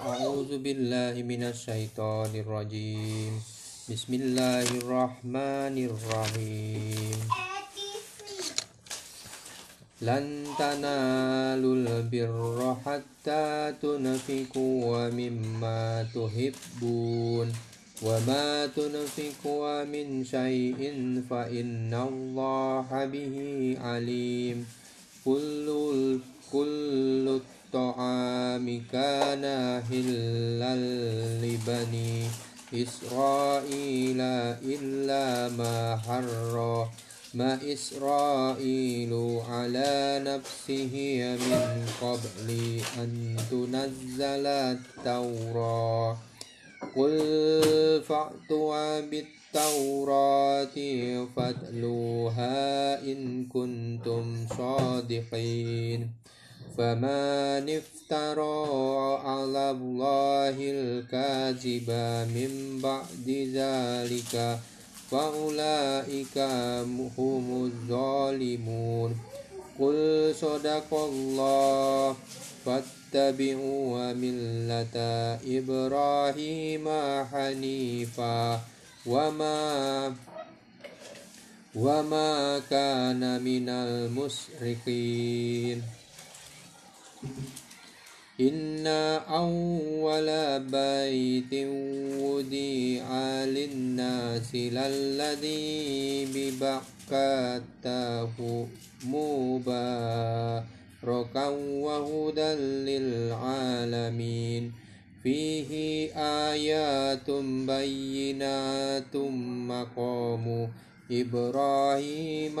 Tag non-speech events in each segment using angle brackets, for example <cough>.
أعوذ بالله من الشيطان الرجيم. بسم الله الرحمن الرحيم. لن تنالوا البر حتى تنفقوا مما تحبون. وما تنفقوا من شيء فإن الله به عليم. كل كل الطعام كان حلا لبني إسرائيل إلا ما حرم ما إسرائيل على نفسه من قبل أن تنزل التوراة. قل فأتوا بالتوراة فاتلوها إن كنتم صادقين. فمن افترى على الله الكاذب من بعد ذلك فأولئك هم الظالمون قل صدق الله فاتبعوا ملة إبراهيم حنيفا وما وما كان من المشركين إن أول بيت وضع للناس للذي ببكة مباركا وهدى للعالمين فيه آيات بينات مقام إبراهيم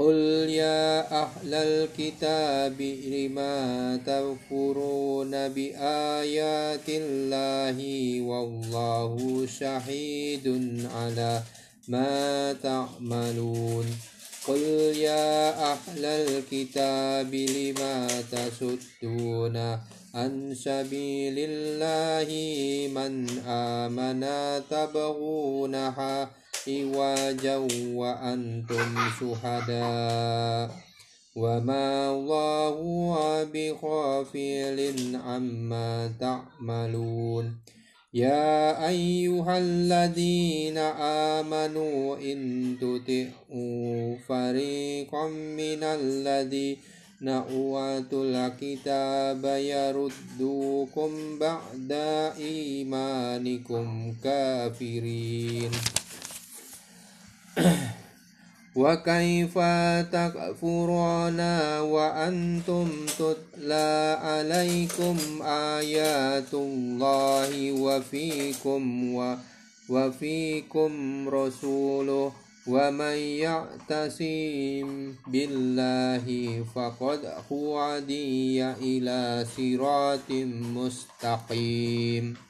قل يا أهل الكتاب لما تكفرون بآيات الله والله شهيد على ما تعملون قل يا أهل الكتاب لما تصدون عن سبيل الله من آمن تبغونها عوجا وأنتم شهداء وما الله بغافل عما تعملون يا أيها الذين آمنوا إن تطيعوا فريقا من الذين أوتوا الكتاب يردوكم بعد إيمانكم كافرين <coughs> وكيف تكفرون وأنتم تتلى عليكم آيات الله وفيكم وفيكم رسوله ومن يعتصم بالله فقد هدي إلى صراط مستقيم.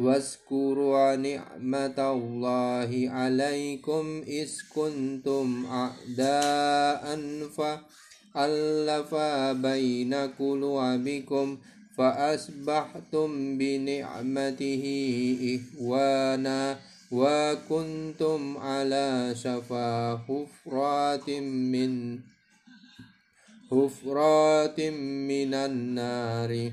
واذكروا نعمة الله عليكم إذ كنتم أعداء فألف بين قلوبكم فأصبحتم بنعمته إخوانا وكنتم على شفا حفرات من حفرات من النار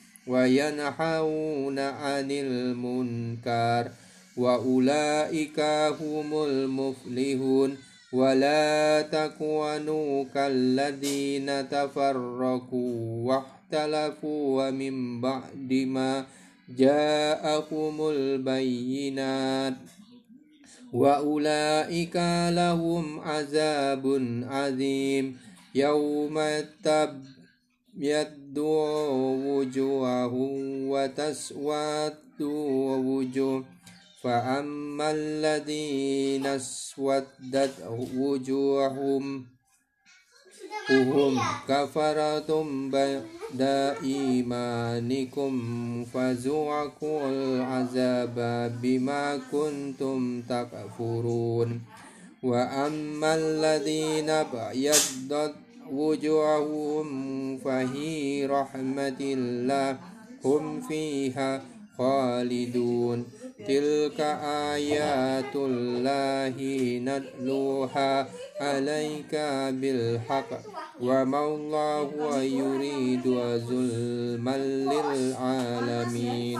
وينحون عن المنكر وأولئك هم المفلحون ولا تكونوا كالذين تفرقوا واختلفوا ومن بعد ما جاءهم البينات وأولئك لهم عذاب عظيم يوم تبيض وجوههم وتسود وجوه فأما الذين اسودت وجوههم هم كفرتم بعد إيمانكم فذوقوا العذاب بما كنتم تكفرون. وأما الذين ابيضت وجوههم فهي رحمة الله. هم فيها خالدون. تلك آيات الله نتلوها عليك بالحق. وما الله يريد ظلما للعالمين.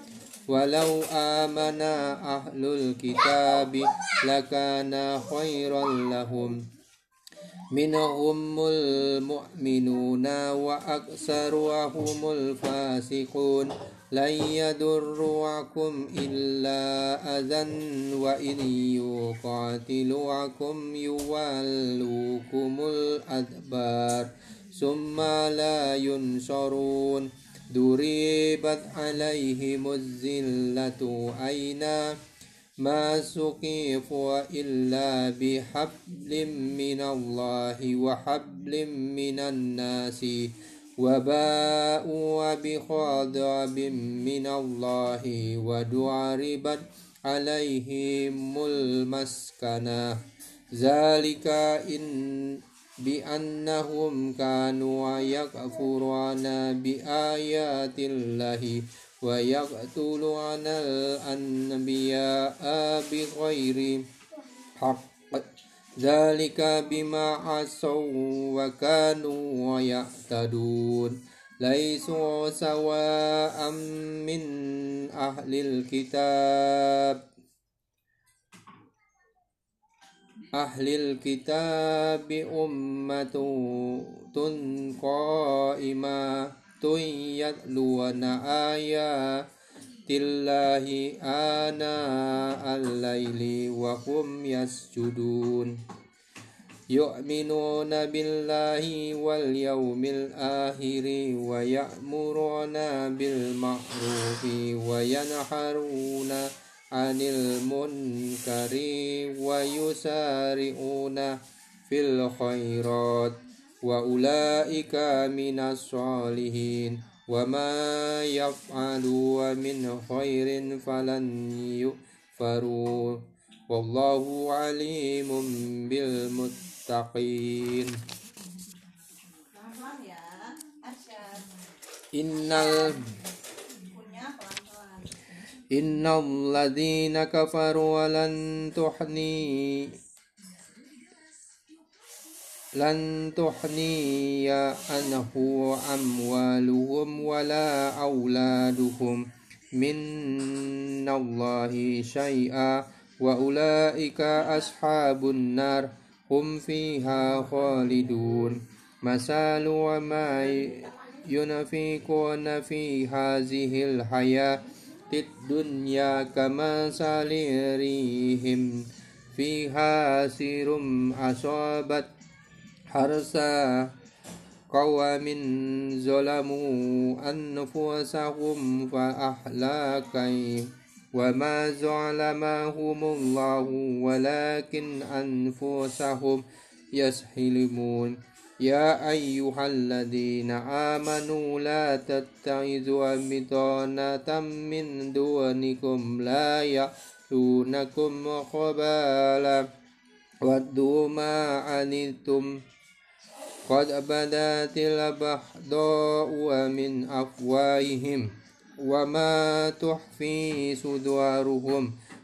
ولو آمن أهل الكتاب لكان خيرا لهم. منهم المؤمنون وأكثرهم الفاسقون لن يضرعكم إلا أذى وإن يقاتلوكم يولوكم الأدبار. ثم لا ينصرون. ضربت عليهم الذلة أينا ما سقيفوا إلا بحبل من الله وحبل من الناس وباءوا بغضب من الله ودعربت عليهم المسكنة. ذلك إن بأنهم كانوا يكفرون بآيات الله ويقتلون الأنبياء بغير حق. ذلك بما عصوا وكانوا يعتدون ليسوا سواء من أهل الكتاب. أهل الكتاب أمة قائمة يتلون آيات الله آناء الليل وهم يسجدون. يؤمنون بالله واليوم الآخر ويأمرون بالمعروف وينحرون عن المنكر ويسارعون في الخيرات وأولئك من الصالحين وما يفعلوا من خير فلن يكفروا والله عليم بالمتقين إن إن الذين كفروا ولن تحني لن تحني عنه أموالهم ولا أولادهم من الله شيئا وأولئك أصحاب النار هم فيها خالدون مثال وما ينفقون في هذه الحياة الدنيا كمثال ريهم فيها سير أصابت حرسا قوم ظلموا أنفسهم فأحلكهم وما ظلمهم الله ولكن أنفسهم يسحلمون. يا أيها الذين آمنوا لا تتخذوا بطانة من دونكم لا يأتونكم خبالا ودوا ما عنتم قد بدأت البحضاء من أفواههم وما تحفي صدورهم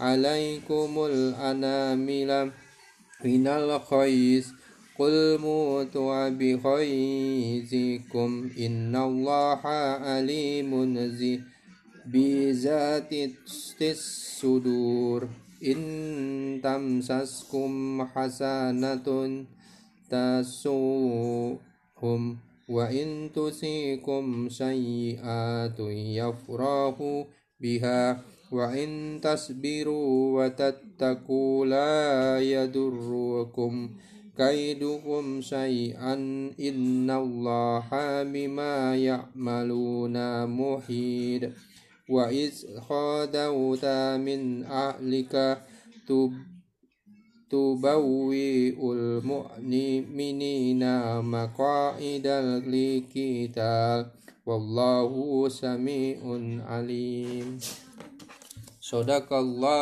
عليكم الأنامل من الخيس. قل موتوا بخيزكم. إن الله عليم بذات الصدور. إن تمسسكم حسنة تسوهم وإن تسيكم سيئات يفرحوا بها. وإن تصبروا وتتقوا لا يضركم كيدكم شيئا إن الله بما يعملون محيط وإذ خادوت من أهلك تبوئ المؤمنين مقاعد للقتال والله سميع عليم Sadaqallah